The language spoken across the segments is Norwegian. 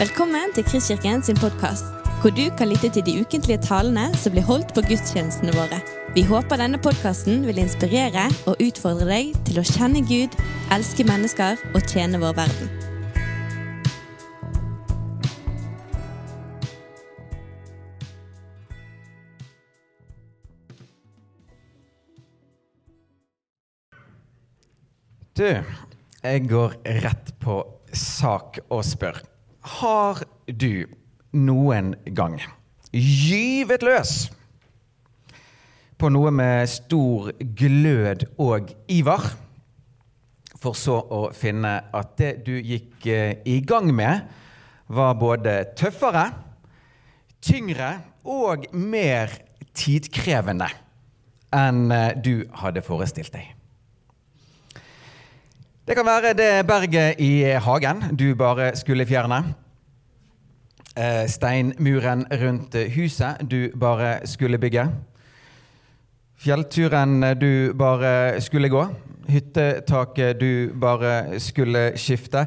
Velkommen til Kristkirken sin podkast, hvor du kan lytte til de ukentlige talene som blir holdt på gudstjenestene våre. Vi håper denne podkasten vil inspirere og utfordre deg til å kjenne Gud, elske mennesker og tjene vår verden. Du, jeg går rett på sak og spør. Har du noen gang gyvet løs på noe med stor glød og iver, for så å finne at det du gikk eh, i gang med, var både tøffere, tyngre og mer tidkrevende enn eh, du hadde forestilt deg? Det kan være det berget i hagen du bare skulle fjerne. Eh, steinmuren rundt huset du bare skulle bygge. Fjellturen du bare skulle gå. Hyttetaket du bare skulle skifte.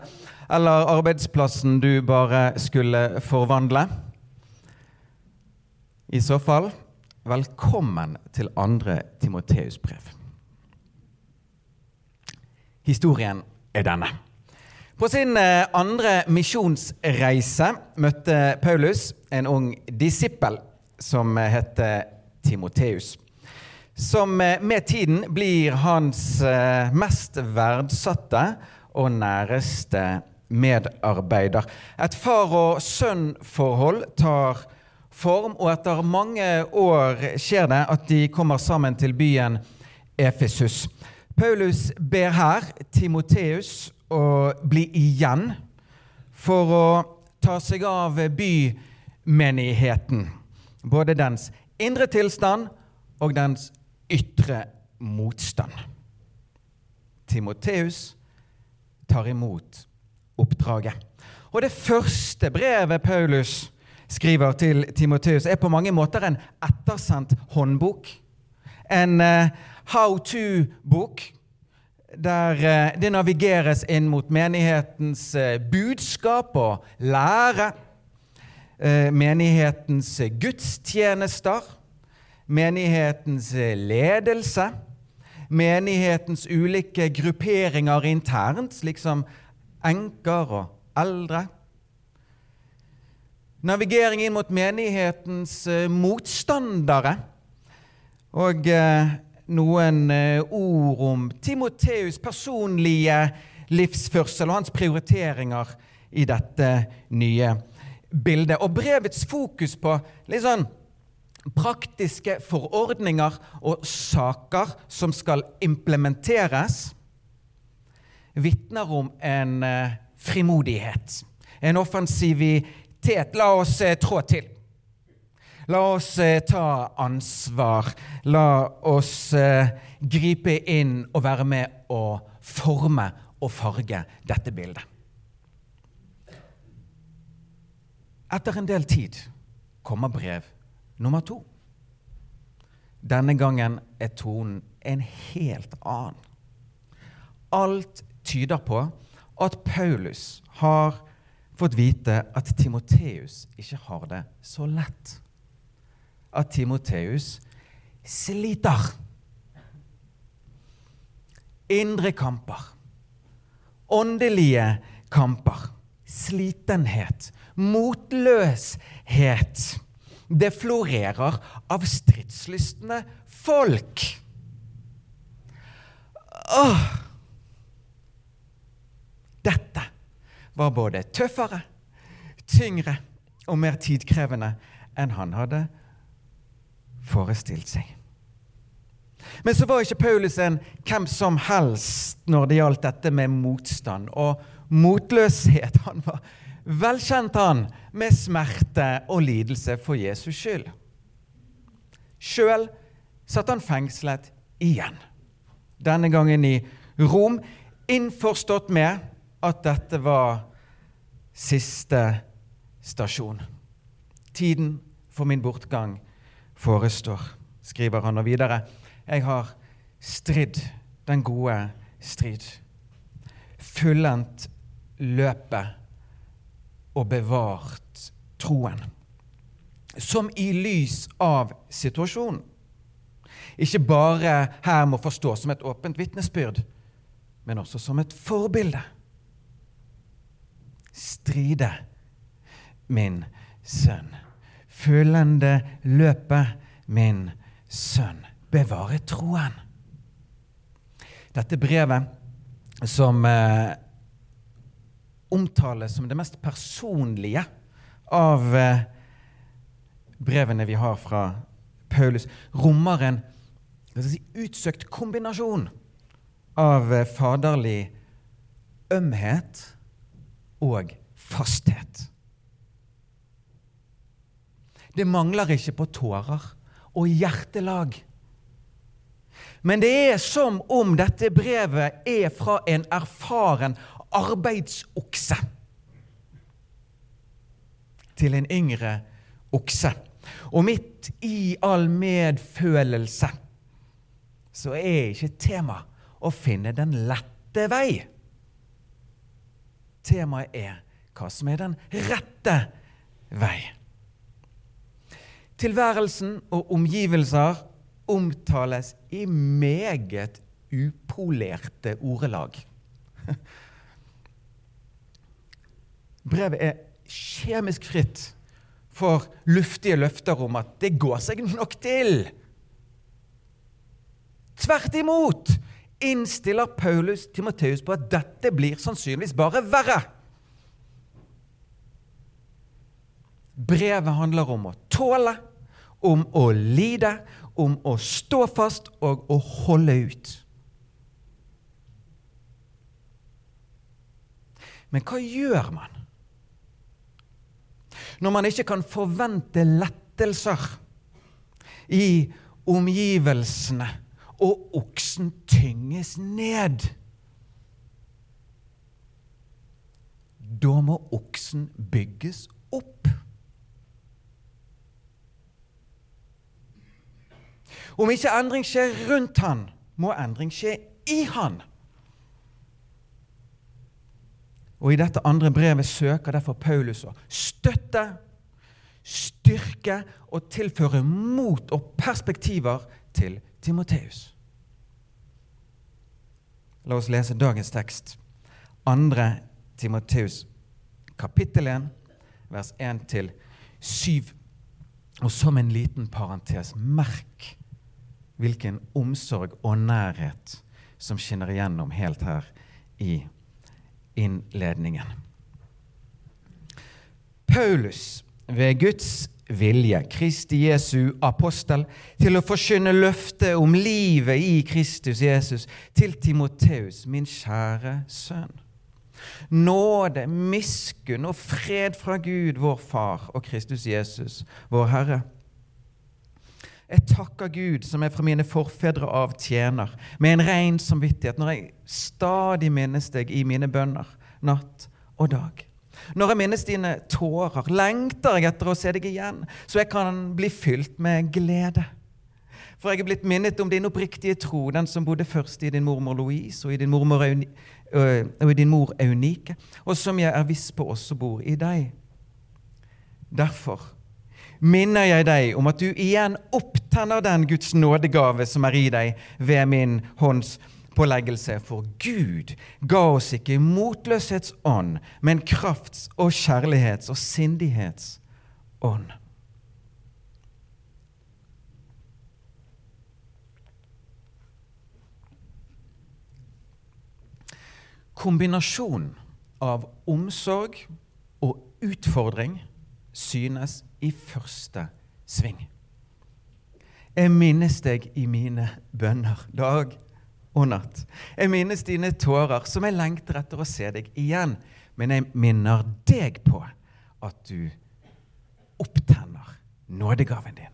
Eller arbeidsplassen du bare skulle forvandle. I så fall, velkommen til andre Timoteus brev. Historien er denne. På sin eh, andre misjonsreise møtte Paulus en ung disippel som heter Timoteus. Som eh, med tiden blir hans eh, mest verdsatte og næreste medarbeider. Et far- og sønn-forhold tar form, og etter mange år skjer det at de kommer sammen til byen Efesus. Paulus ber her Timoteus å bli igjen for å ta seg av bymenigheten. Både dens indre tilstand og dens ytre motstand. Timoteus tar imot oppdraget. Og Det første brevet Paulus skriver til Timoteus, er på mange måter en ettersendt håndbok. En uh, how to-bok der uh, det navigeres inn mot menighetens uh, budskap og lære. menighetens gudstjenester. Menighetens ledelse. Menighetens ulike grupperinger internt, slik som enker og eldre. Navigering inn mot menighetens motstandere. Og eh, noen eh, ord om Timoteus' personlige livsførsel og hans prioriteringer i dette nye bildet. Og brevets fokus på litt sånn praktiske forordninger og saker som skal implementeres, vitner om en eh, frimodighet, en offensivitet. La oss eh, trå til. La oss eh, ta ansvar. La oss eh, gripe inn og være med å forme og farge dette bildet. Etter en del tid kommer brev nummer to. Denne gangen er tonen en helt annen. Alt tyder på at Paulus har fått vite at Timoteus ikke har det så lett. At Timoteus sliter. Indre kamper. Åndelige kamper. Slitenhet. Motløshet. Det florerer av stridslystne folk. Åh! Dette var både tøffere, tyngre og mer tidkrevende enn han hadde forestilt seg. Men så var ikke Paulus en hvem som helst når det gjaldt dette med motstand og motløshet. Han var velkjent, han, med smerte og lidelse for Jesus skyld. Sjøl satt han fengslet igjen, denne gangen i Rom, innforstått med at dette var siste stasjon. Tiden for min bortgang forestår, skriver han og videre. Jeg har stridd den gode strid. Fullendt løpet. og bevart troen. Som i lys av situasjonen. Ikke bare her må forstås som et åpent vitnesbyrd, men også som et forbilde. Stride, min sønn. Følgende løpet, min sønn. Bevare troen. Dette brevet som eh, omtales som det mest personlige av eh, brevene vi har fra Paulus, rommer en si, utsøkt kombinasjon av eh, faderlig ømhet og fasthet. Det mangler ikke på tårer og hjertelag men det er som om dette brevet er fra en erfaren arbeidsokse til en yngre okse. Og midt i all medfølelse så er ikke tema å finne den lette vei. Temaet er hva som er den rette vei. Tilværelsen og omgivelser omtales i meget upolerte ordelag. Brevet er kjemisk fritt for luftige løfter om at det går seg nok til. Tvert imot innstiller Paulus Timoteus på at dette blir sannsynligvis bare verre. Brevet handler om å tåle, om å lide, om å stå fast og å holde ut. Men hva gjør man når man ikke kan forvente lettelser i omgivelsene, og oksen tynges ned? Da må oksen bygges opp. Om ikke endring skjer rundt han, må endring skje i han. Og I dette andre brevet søker derfor Paulus å støtte, styrke og tilføre mot og perspektiver til Timoteus. La oss lese dagens tekst. Andre Timoteus, kapittel 1, vers 1 7. Og som en liten parentes, merk hvilken omsorg og nærhet som skinner igjennom helt her i innledningen. Paulus, ved Guds vilje, Kristi Jesu apostel, til å forkynne løftet om livet i Kristus Jesus til Timoteus, min kjære sønn. Nåde, miskunn og fred fra Gud, vår Far, og Kristus Jesus, vår Herre. Jeg takker Gud, som jeg fra mine forfedre av tjener, med en ren samvittighet, når jeg stadig minnes deg i mine bønner, natt og dag. Når jeg minnes dine tårer, lengter jeg etter å se deg igjen, så jeg kan bli fylt med glede. For jeg er blitt minnet om din oppriktige tro, den som bodde først i din mormor Louise og i din, mormor Euni, og i din mor Eunike, og som jeg er viss på også bor i deg. Derfor minner jeg deg om at du igjen opptenner den Guds nådegave som er i deg ved min hånds påleggelse. For Gud ga oss ikke motløshetsånd, men krafts- og kjærlighets- og sindighetsånd. Kombinasjonen av omsorg og utfordring synes i første sving. Jeg minnes deg i mine bønner dag og natt. Jeg minnes dine tårer, som jeg lengter etter å se deg igjen. Men jeg minner deg på at du opptenner nådegaven din.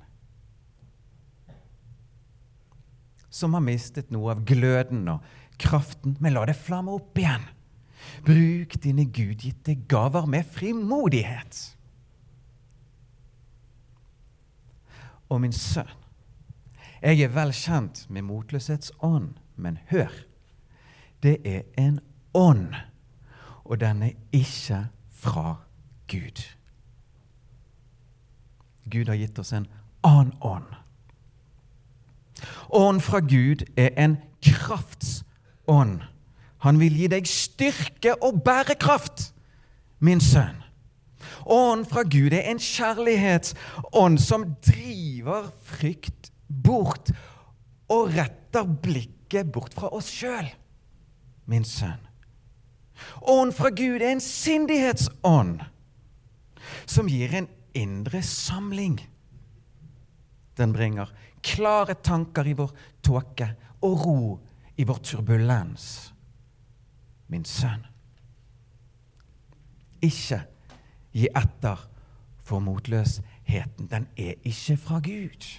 Som har mistet noe av gløden og kraften, men la det flamme opp igjen. Bruk dine gudgitte gaver med frimodighet. Og min sønn. Jeg er vel kjent med motløshetsånd, men hør. Det er en ånd, og den er ikke fra Gud. Gud har gitt oss en annen ånd. Ånd fra Gud er en kraftsånd. Han vil gi deg styrke og bærekraft, min sønn. Ånd fra Gud er en kjærlighetsånd som driver frykt bort og retter blikket bort fra oss sjøl, min sønn. Ånd fra Gud er en sindighetsånd som gir en indre samling. Den bringer klare tanker i vår tåke og ro i vår turbulens. Min sønn, ikke gi etter for motløsheten. Den er ikke fra Gud.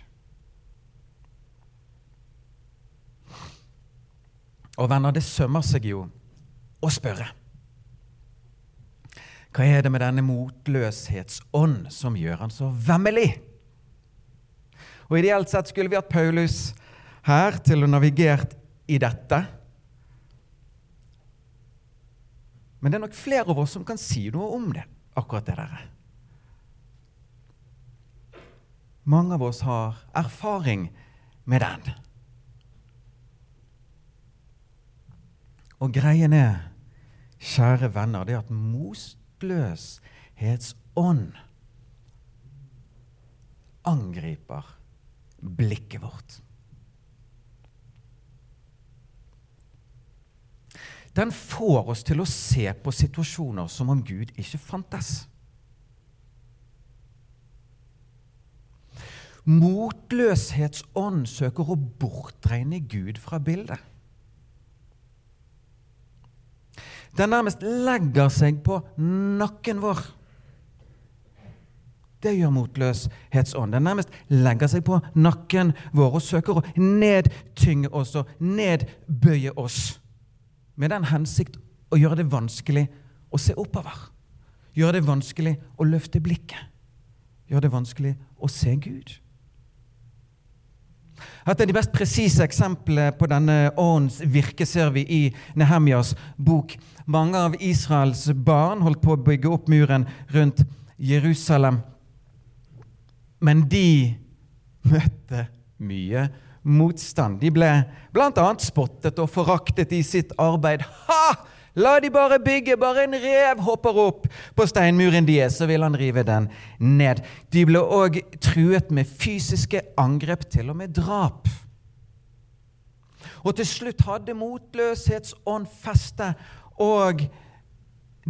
Og venner, det sømmer seg jo å spørre. Hva er det med denne motløshetsånd som gjør han så vemmelig? Og Ideelt sett skulle vi hatt Paulus her til å navigert i dette. Men det er nok flere av oss som kan si noe om det, akkurat det der. Mange av oss har erfaring med den. Og greien er, kjære venner, det er at motløshetsånd angriper blikket vårt. Den får oss til å se på situasjoner som om Gud ikke fantes. Motløshetsånd søker å bortregne Gud fra bildet. Den nærmest legger seg på nakken vår. Det gjør motløshetsånd. Den nærmest legger seg på nakken vår og søker å nedtynge oss og nedbøye oss. Med den hensikt å gjøre det vanskelig å se oppover. Gjøre det vanskelig å løfte blikket. Gjøre det vanskelig å se Gud. Et av de best presise eksemplene på denne åndens virke ser vi i Nehemjas bok. Mange av Israels barn holdt på å bygge opp muren rundt Jerusalem. Men de møtte mye motstand. De ble bl.a. spottet og foraktet i sitt arbeid. Ha! La de bare bygge, bare en rev hopper opp på steinmuren de er, så vil han rive den ned. De ble òg truet med fysiske angrep, til og med drap. Og til slutt hadde motløshetsånd feste, og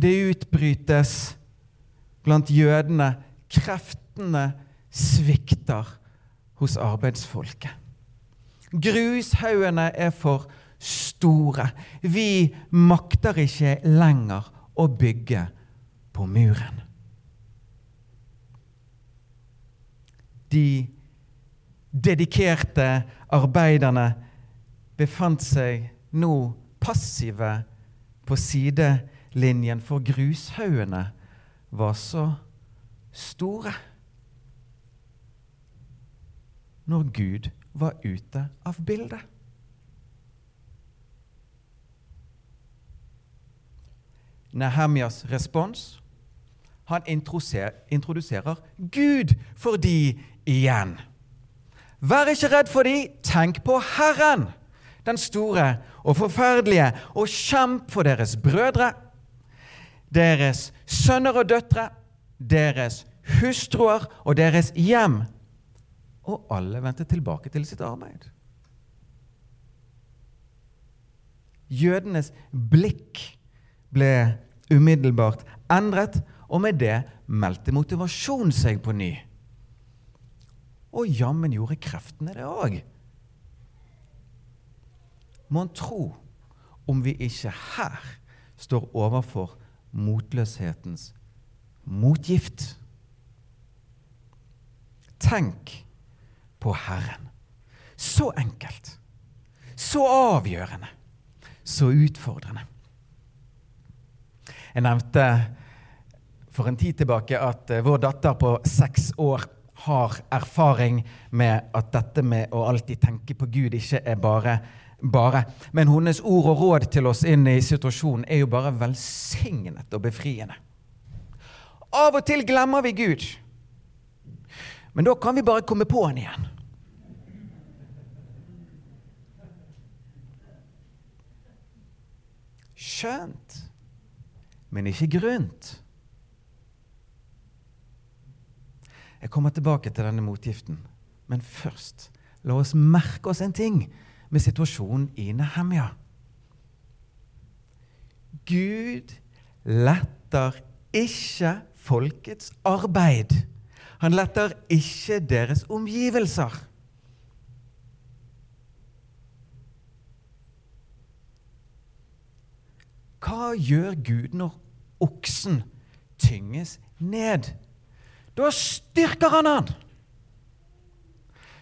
det utbrytes blant jødene kreftene svikter hos arbeidsfolket. Grushaugene er for store. Vi makter ikke lenger å bygge på muren. De dedikerte arbeiderne befant seg nå passive på sidelinjen, for grushaugene var så store. når Gud var ute av bildet. Nehemjas respons han introduserer Gud for de igjen. Vær ikke redd for de, tenk på Herren, den store og forferdelige, og kjemp for deres brødre, deres sønner og døtre, deres hustruer og deres hjem og alle vendte tilbake til sitt arbeid. Jødenes blikk ble umiddelbart endret, og med det meldte motivasjon seg på ny. Og jammen gjorde kreftene det òg. Mon tro om vi ikke her står overfor motløshetens motgift. Tenk på Herren. Så enkelt. Så avgjørende. Så utfordrende. Jeg nevnte for en tid tilbake at eh, vår datter på seks år har erfaring med at dette med å alltid tenke på Gud ikke er bare bare. Men hennes ord og råd til oss inn i situasjonen er jo bare velsignet og befriende. Av og til glemmer vi Gud. Men da kan vi bare komme på han igjen. Skjønt, men ikke grunt. Jeg kommer tilbake til denne motgiften, men først la oss merke oss en ting med situasjonen i Nehemja. Gud letter ikke folkets arbeid. Han letter ikke deres omgivelser. Hva gjør Gud når oksen tynges ned? Da styrker han han!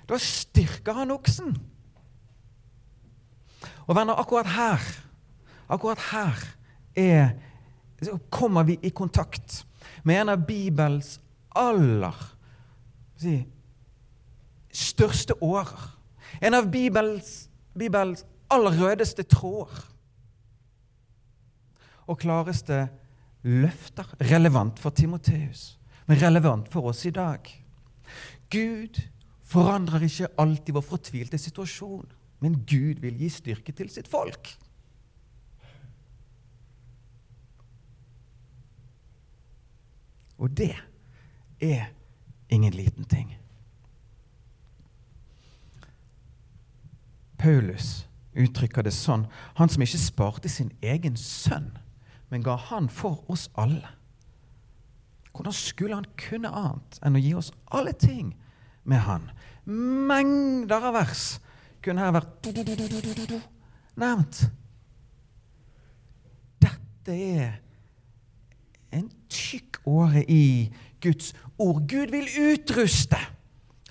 Da styrker han oksen. Og venner, akkurat her, akkurat her er, kommer vi i kontakt med en av Bibels aller si, største årer. En av Bibels, Bibels aller rødeste tråder. Og klareste løfter. Relevant for Timoteus, men relevant for oss i dag. Gud forandrer ikke alltid vår fortvilte situasjon, men Gud vil gi styrke til sitt folk. Og det er ingen liten ting. Paulus uttrykker det sånn Han som ikke sparte sin egen sønn, men ga han for oss alle. Hvordan skulle han kunne annet enn å gi oss alle ting med han? Mengder av vers kunne her vært nevnt. Dette er en tykk åre i Guds ord. Gud vil utruste.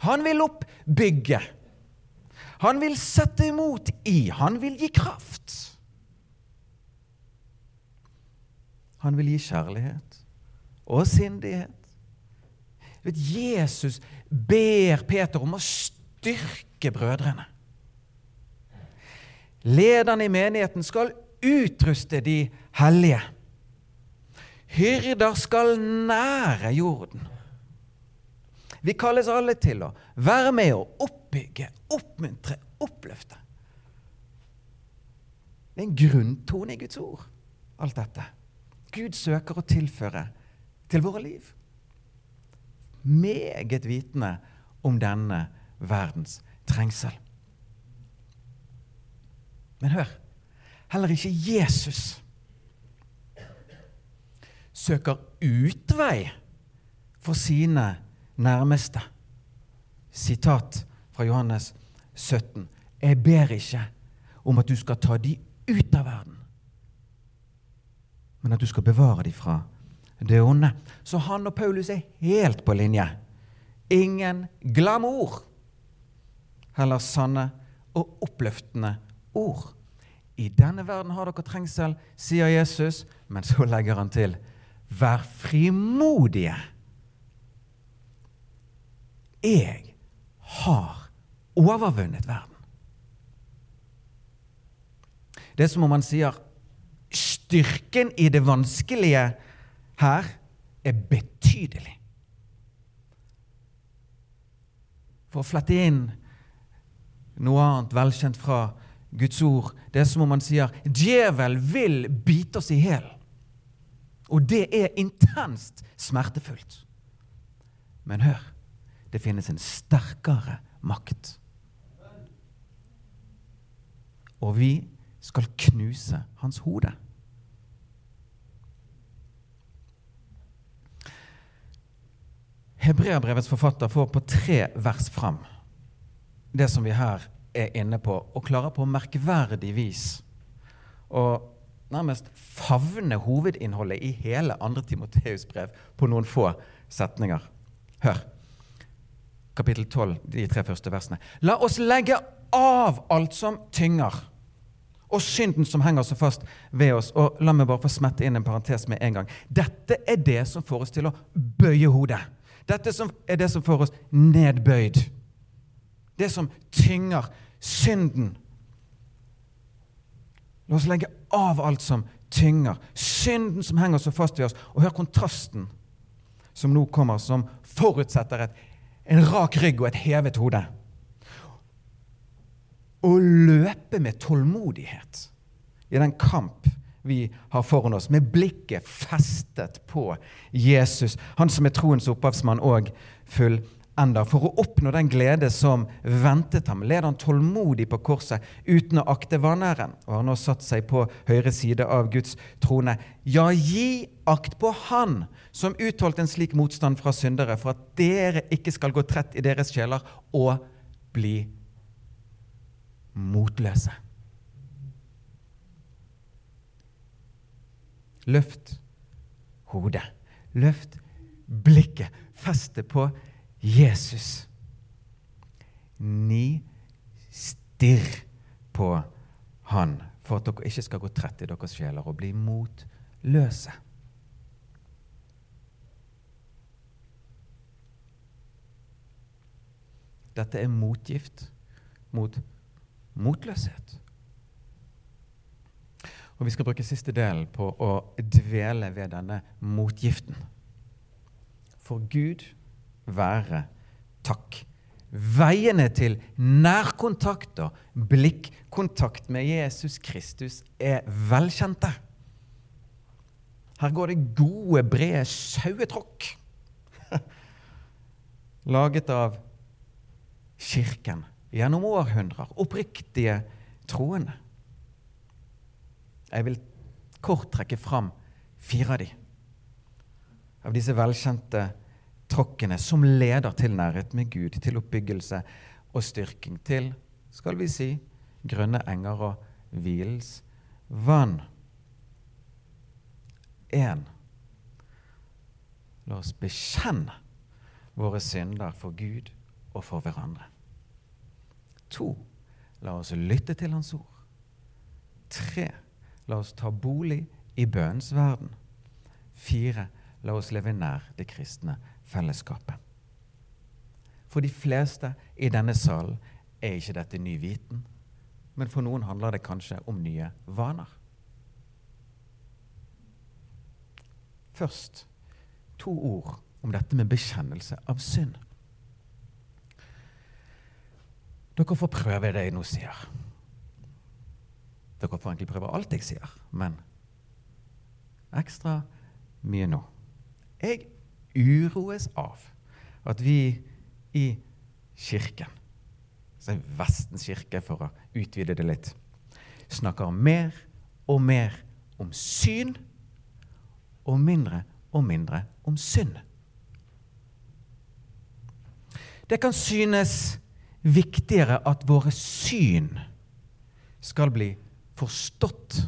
Han vil oppbygge. Han vil sette imot i. Han vil gi kraft. Han vil gi kjærlighet og sindighet. Jesus ber Peter om å styrke brødrene. Lederne i menigheten skal utruste de hellige. Hyrder skal nære jorden. Vi kalles alle til å være med og oppbygge, oppmuntre, oppløfte. Det er en grunntone i Guds ord, alt dette. Gud søker å tilføre til våre liv. Meget vitende om denne verdens trengsel. Men hør, heller ikke Jesus søker utvei for sine nærmeste. Sitat fra Johannes 17. Jeg ber ikke om at du skal ta de ut av verden, men at du skal bevare dem fra det onde. Så han og Paulus er helt på linje. Ingen glamour, heller sanne og oppløftende ord. I denne verden har dere trengsel, sier Jesus, men så legger han til Vær frimodige. Jeg har overvunnet verden. Det er som om han sier styrken i det vanskelige her er betydelig. For å flette inn noe annet velkjent fra Guds ord Det er som om han sier djevel vil bite oss i hjel. Og det er intenst smertefullt. Men hør det finnes en sterkere makt. Og vi skal knuse hans hode. Hebreabrevets forfatter får på tre vers fram det som vi her er inne på, og klarer på merkverdig vis å nærmest favne hovedinnholdet i hele andre Timoteus brev på noen få setninger. Hør. Kapittel 12, de tre første versene. La oss legge av alt som tynger, og synden som henger så fast ved oss. Og La meg bare få smette inn en parentes med en gang. Dette er det som får oss til å bøye hodet. Dette er det som får oss nedbøyd. Det som tynger synden. La oss legge av alt som tynger, synden som henger så fast ved oss. Og hør kontrasten som nå kommer, som forutsetter et, en rak rygg og et hevet hode. Å løpe med tålmodighet i den kamp vi har foran oss, med blikket festet på Jesus, han som er troens opphavsmann og fullender. For å oppnå den glede som ventet ham, led han tålmodig på korset uten å akte vanæren, og har nå satt seg på høyre side av Guds trone. Ja, gi akt på Han som utholdt en slik motstand fra syndere, for at dere ikke skal gå trett i deres sjeler og bli motløse. Løft hodet. Løft blikket. Feste på Jesus. Ni stirr på Han for at dere ikke skal gå trett i deres sjeler og bli motløse. Dette er motgift mot motløshet. Og Vi skal bruke siste delen på å dvele ved denne motgiften. For Gud være takk. Veiene til nærkontakt og blikkontakt med Jesus Kristus er velkjente. Her går det gode, brede sauetråkk. Laget av Kirken gjennom århundrer. Oppriktige troende. Jeg vil kort trekke fram fire av de. Av disse velkjente tråkkene som leder til nærhet med Gud, til oppbyggelse og styrking, til, skal vi si, grønne enger og hvilens vann. En. La oss bekjenne våre synder for Gud og for hverandre. To. La oss lytte til Hans ord. Tre. La oss ta bolig i bønnens verden. Fire. La oss leve nær det kristne fellesskapet. For de fleste i denne salen er ikke dette ny viten, men for noen handler det kanskje om nye vaner. Først to ord om dette med bekjennelse av synd. Dere får prøve det jeg nå sier. Dere får egentlig prøve alt jeg sier, men ekstra mye nå. Jeg uroes av at vi i Kirken, altså Vestens kirke for å utvide det litt, snakker mer og mer om syn og mindre og mindre om synd. Det kan synes viktigere at våre syn skal bli forstått,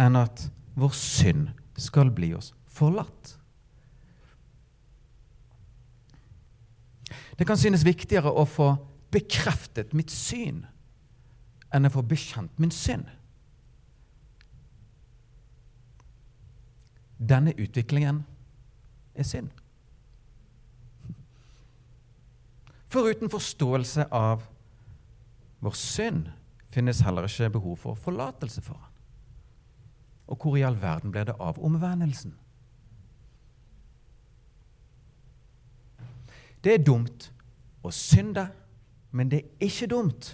enn at vår synd skal bli oss forlatt. Det kan synes viktigere å få bekreftet mitt syn enn å få bekjent min synd. Denne utviklingen er synd. Foruten forståelse av vår synd finnes heller ikke behov for forlatelse for han. Og hvor i all verden blir det av omvendelsen? Det er dumt å synde, men det er ikke dumt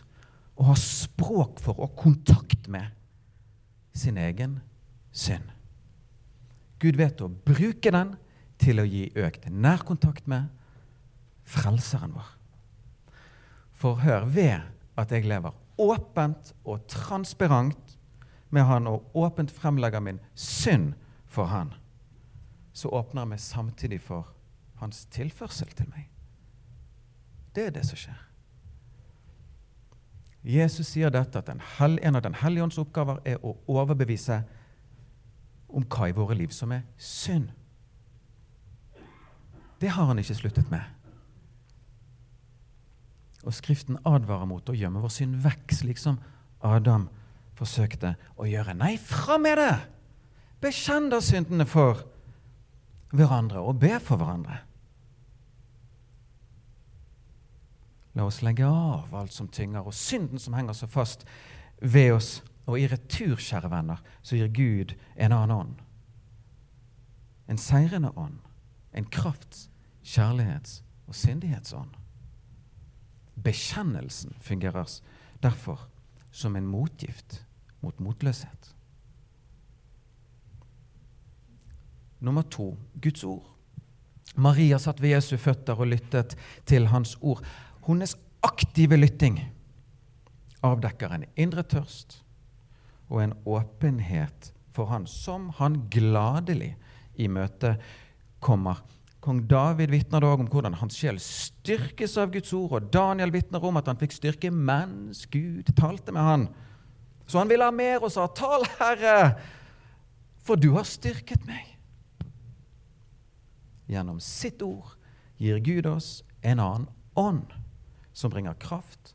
å ha språk for og kontakt med sin egen synd. Gud vet å bruke den til å gi økt nærkontakt med Frelseren vår. For hør, ved at jeg lever åpent og transparent med Han og åpent fremlegger min synd for Han, så åpner jeg meg samtidig for Hans tilførsel til meg. Det er det som skjer. Jesus sier dette at en, av Den hellige ånds oppgaver er å overbevise om hva i våre liv som er synd. Det har han ikke sluttet med. Og Skriften advarer mot å gjemme vår synd vekk, slik som Adam forsøkte å gjøre. Nei, fram med det! Bekjenn da syndene for hverandre, og be for hverandre. La oss legge av alt som tynger, og synden som henger så fast ved oss. Og i retur, kjære venner, så gir Gud en annen ånd. En seirende ånd. en krafts-, kjærlighets- og syndighetsånd. Bekjennelsen fungerer derfor som en motgift mot motløshet. Nummer to Guds ord. Maria satt ved Jesu føtter og lyttet til hans ord. Hennes aktive lytting avdekker en indre tørst og en åpenhet for han som han gladelig i møte kommer. Kong David vitner også om hvordan hans sjel styrkes av Guds ord, og Daniel vitner om at han fikk styrke mens Gud talte med han. Så han ville ha mer og sa, 'Tal, Herre, for du har styrket meg.' Gjennom sitt ord gir Gud oss en annen ånd, som bringer kraft,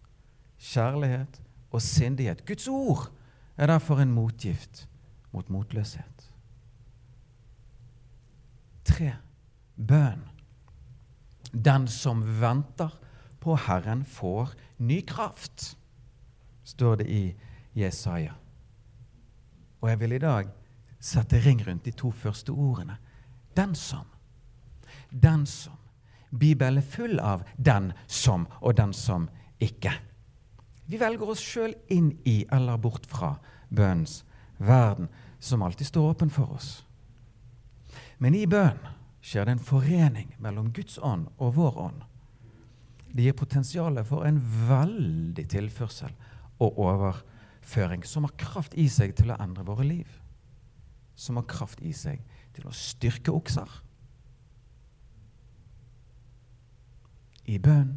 kjærlighet og sindighet. Guds ord er derfor en motgift mot motløshet. Tre. Bønn. Den som venter på Herren, får ny kraft, står det i Jesaja. Og jeg vil i dag sette ring rundt de to første ordene. Den som. Den som. Bibelen er full av den som og den som ikke. Vi velger oss sjøl inn i eller bort fra bønnens verden, som alltid står åpen for oss. Men i bønn skjer det en forening mellom Guds ånd og vår ånd. Det gir potensial for en veldig tilførsel og overføring som har kraft i seg til å endre våre liv. Som har kraft i seg til å styrke okser. I bønn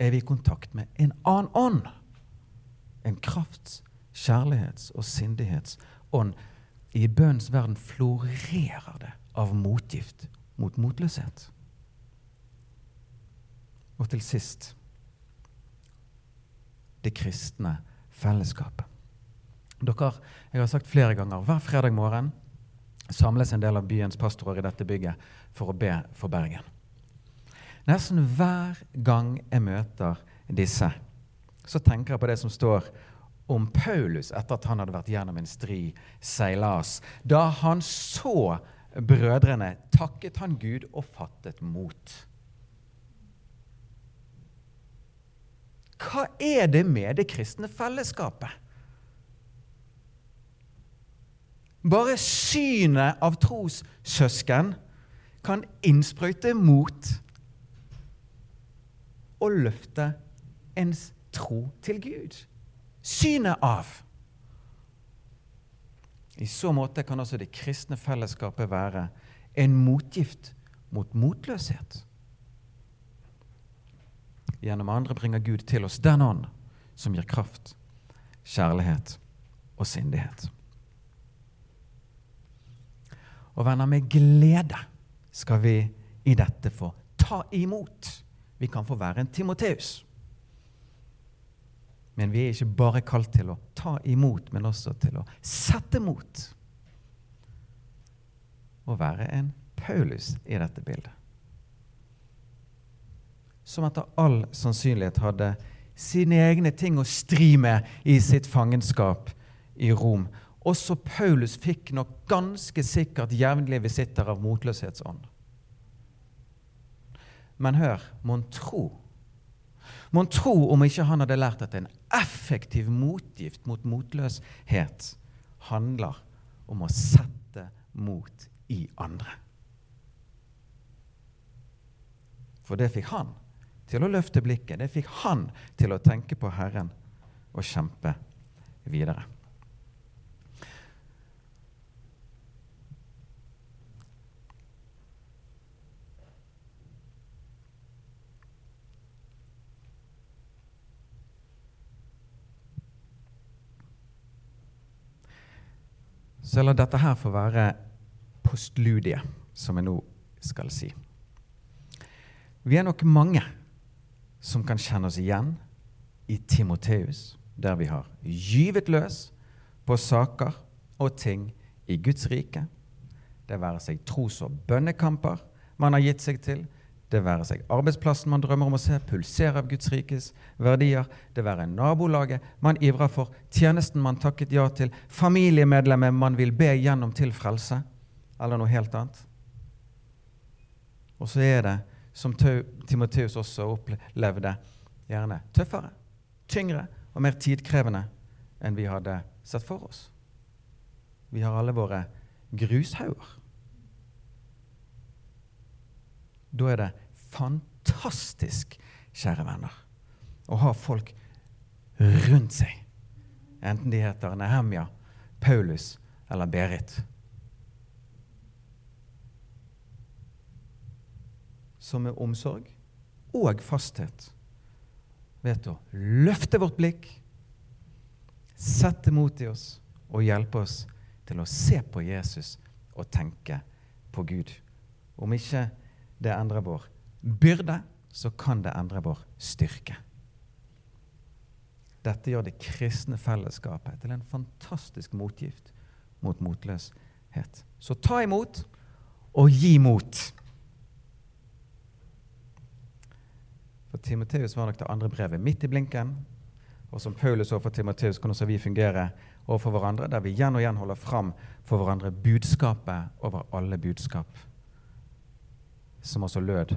er vi i kontakt med en annen ånd. En krafts-, kjærlighets- og sindighetsånd. I bønnens verden florerer det av motgift mot motløshet. Og til sist det kristne fellesskapet. Dere, jeg har sagt flere ganger, Hver fredag morgen samles en del av byens pastorer i dette bygget for å be for Bergen. Nesten hver gang jeg møter disse, så tenker jeg på det som står om Paulus etter at han hadde vært gjennom en stri seilas. Da han så brødrene, takket han Gud og fattet mot. Hva er det med det kristne fellesskapet? Bare synet av trossøsken kan innsprøyte mot og løfte ens tro til Gud. Synet av. I så måte kan altså det kristne fellesskapet være en motgift mot motløshet. Gjennom andre bringer Gud til oss den ånd som gir kraft, kjærlighet og sindighet. Og venner, med glede skal vi i dette få ta imot. Vi kan få være en Timoteus. Men vi er ikke bare kalt til å ta imot, men også til å sette mot. Å være en Paulus i dette bildet. Som etter all sannsynlighet hadde sine egne ting å stri med i sitt fangenskap i Rom. Også Paulus fikk nok ganske sikkert jevnlige visitter av motløshetsånd. Men hør, mon tro Mon tro om ikke han hadde lært at en effektiv motgift mot motløshet handler om å sette mot i andre. For det fikk han til å løfte blikket. Det fikk han til å tenke på Herren og kjempe videre. Så la dette her få være postludiet, som jeg nå skal si. Vi er nok mange som kan kjenne oss igjen i Timoteus, der vi har gyvet løs på saker og ting i Guds rike. Det være seg tros- og bønnekamper man har gitt seg til, det være seg arbeidsplassen man drømmer om å se pulsere av Guds rikes verdier, det være nabolaget man ivrer for, tjenesten man takket ja til, familiemedlemmer man vil be gjennom til frelse, eller noe helt annet. Og så er det, som Timoteus også opplevde, gjerne tøffere, tyngre og mer tidkrevende enn vi hadde sett for oss. Vi har alle våre grushauger. Da er det fantastisk, kjære venner, å ha folk rundt seg. Enten de heter Nehemja, Paulus eller Berit. Som med omsorg og fasthet vet å løfte vårt blikk, sette mot i oss og hjelpe oss til å se på Jesus og tenke på Gud. Om ikke det endrer vår byrde, så kan det endre vår styrke. Dette gjør det kristne fellesskapet til en fantastisk motgift mot motløshet. Så ta imot og gi mot. For Timoteus var nok det andre brevet midt i blinken. Og som Paulus overfor Timoteus kan også vi fungere overfor hverandre, der vi igjen og igjen holder fram for hverandre budskapet over alle budskap, som også lød